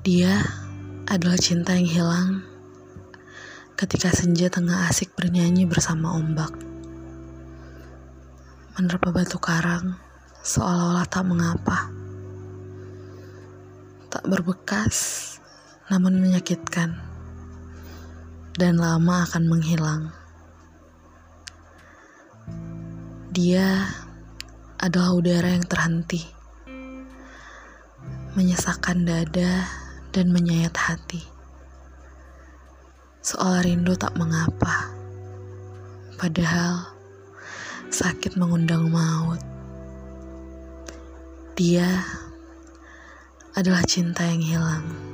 Dia adalah cinta yang hilang ketika senja tengah asik bernyanyi bersama ombak. Menerpa batu karang seolah-olah tak mengapa. Tak berbekas, namun menyakitkan. Dan lama akan menghilang. Dia adalah udara yang terhenti. Menyesakkan dada dan menyayat hati. Soal rindu tak mengapa. Padahal sakit mengundang maut. Dia adalah cinta yang hilang.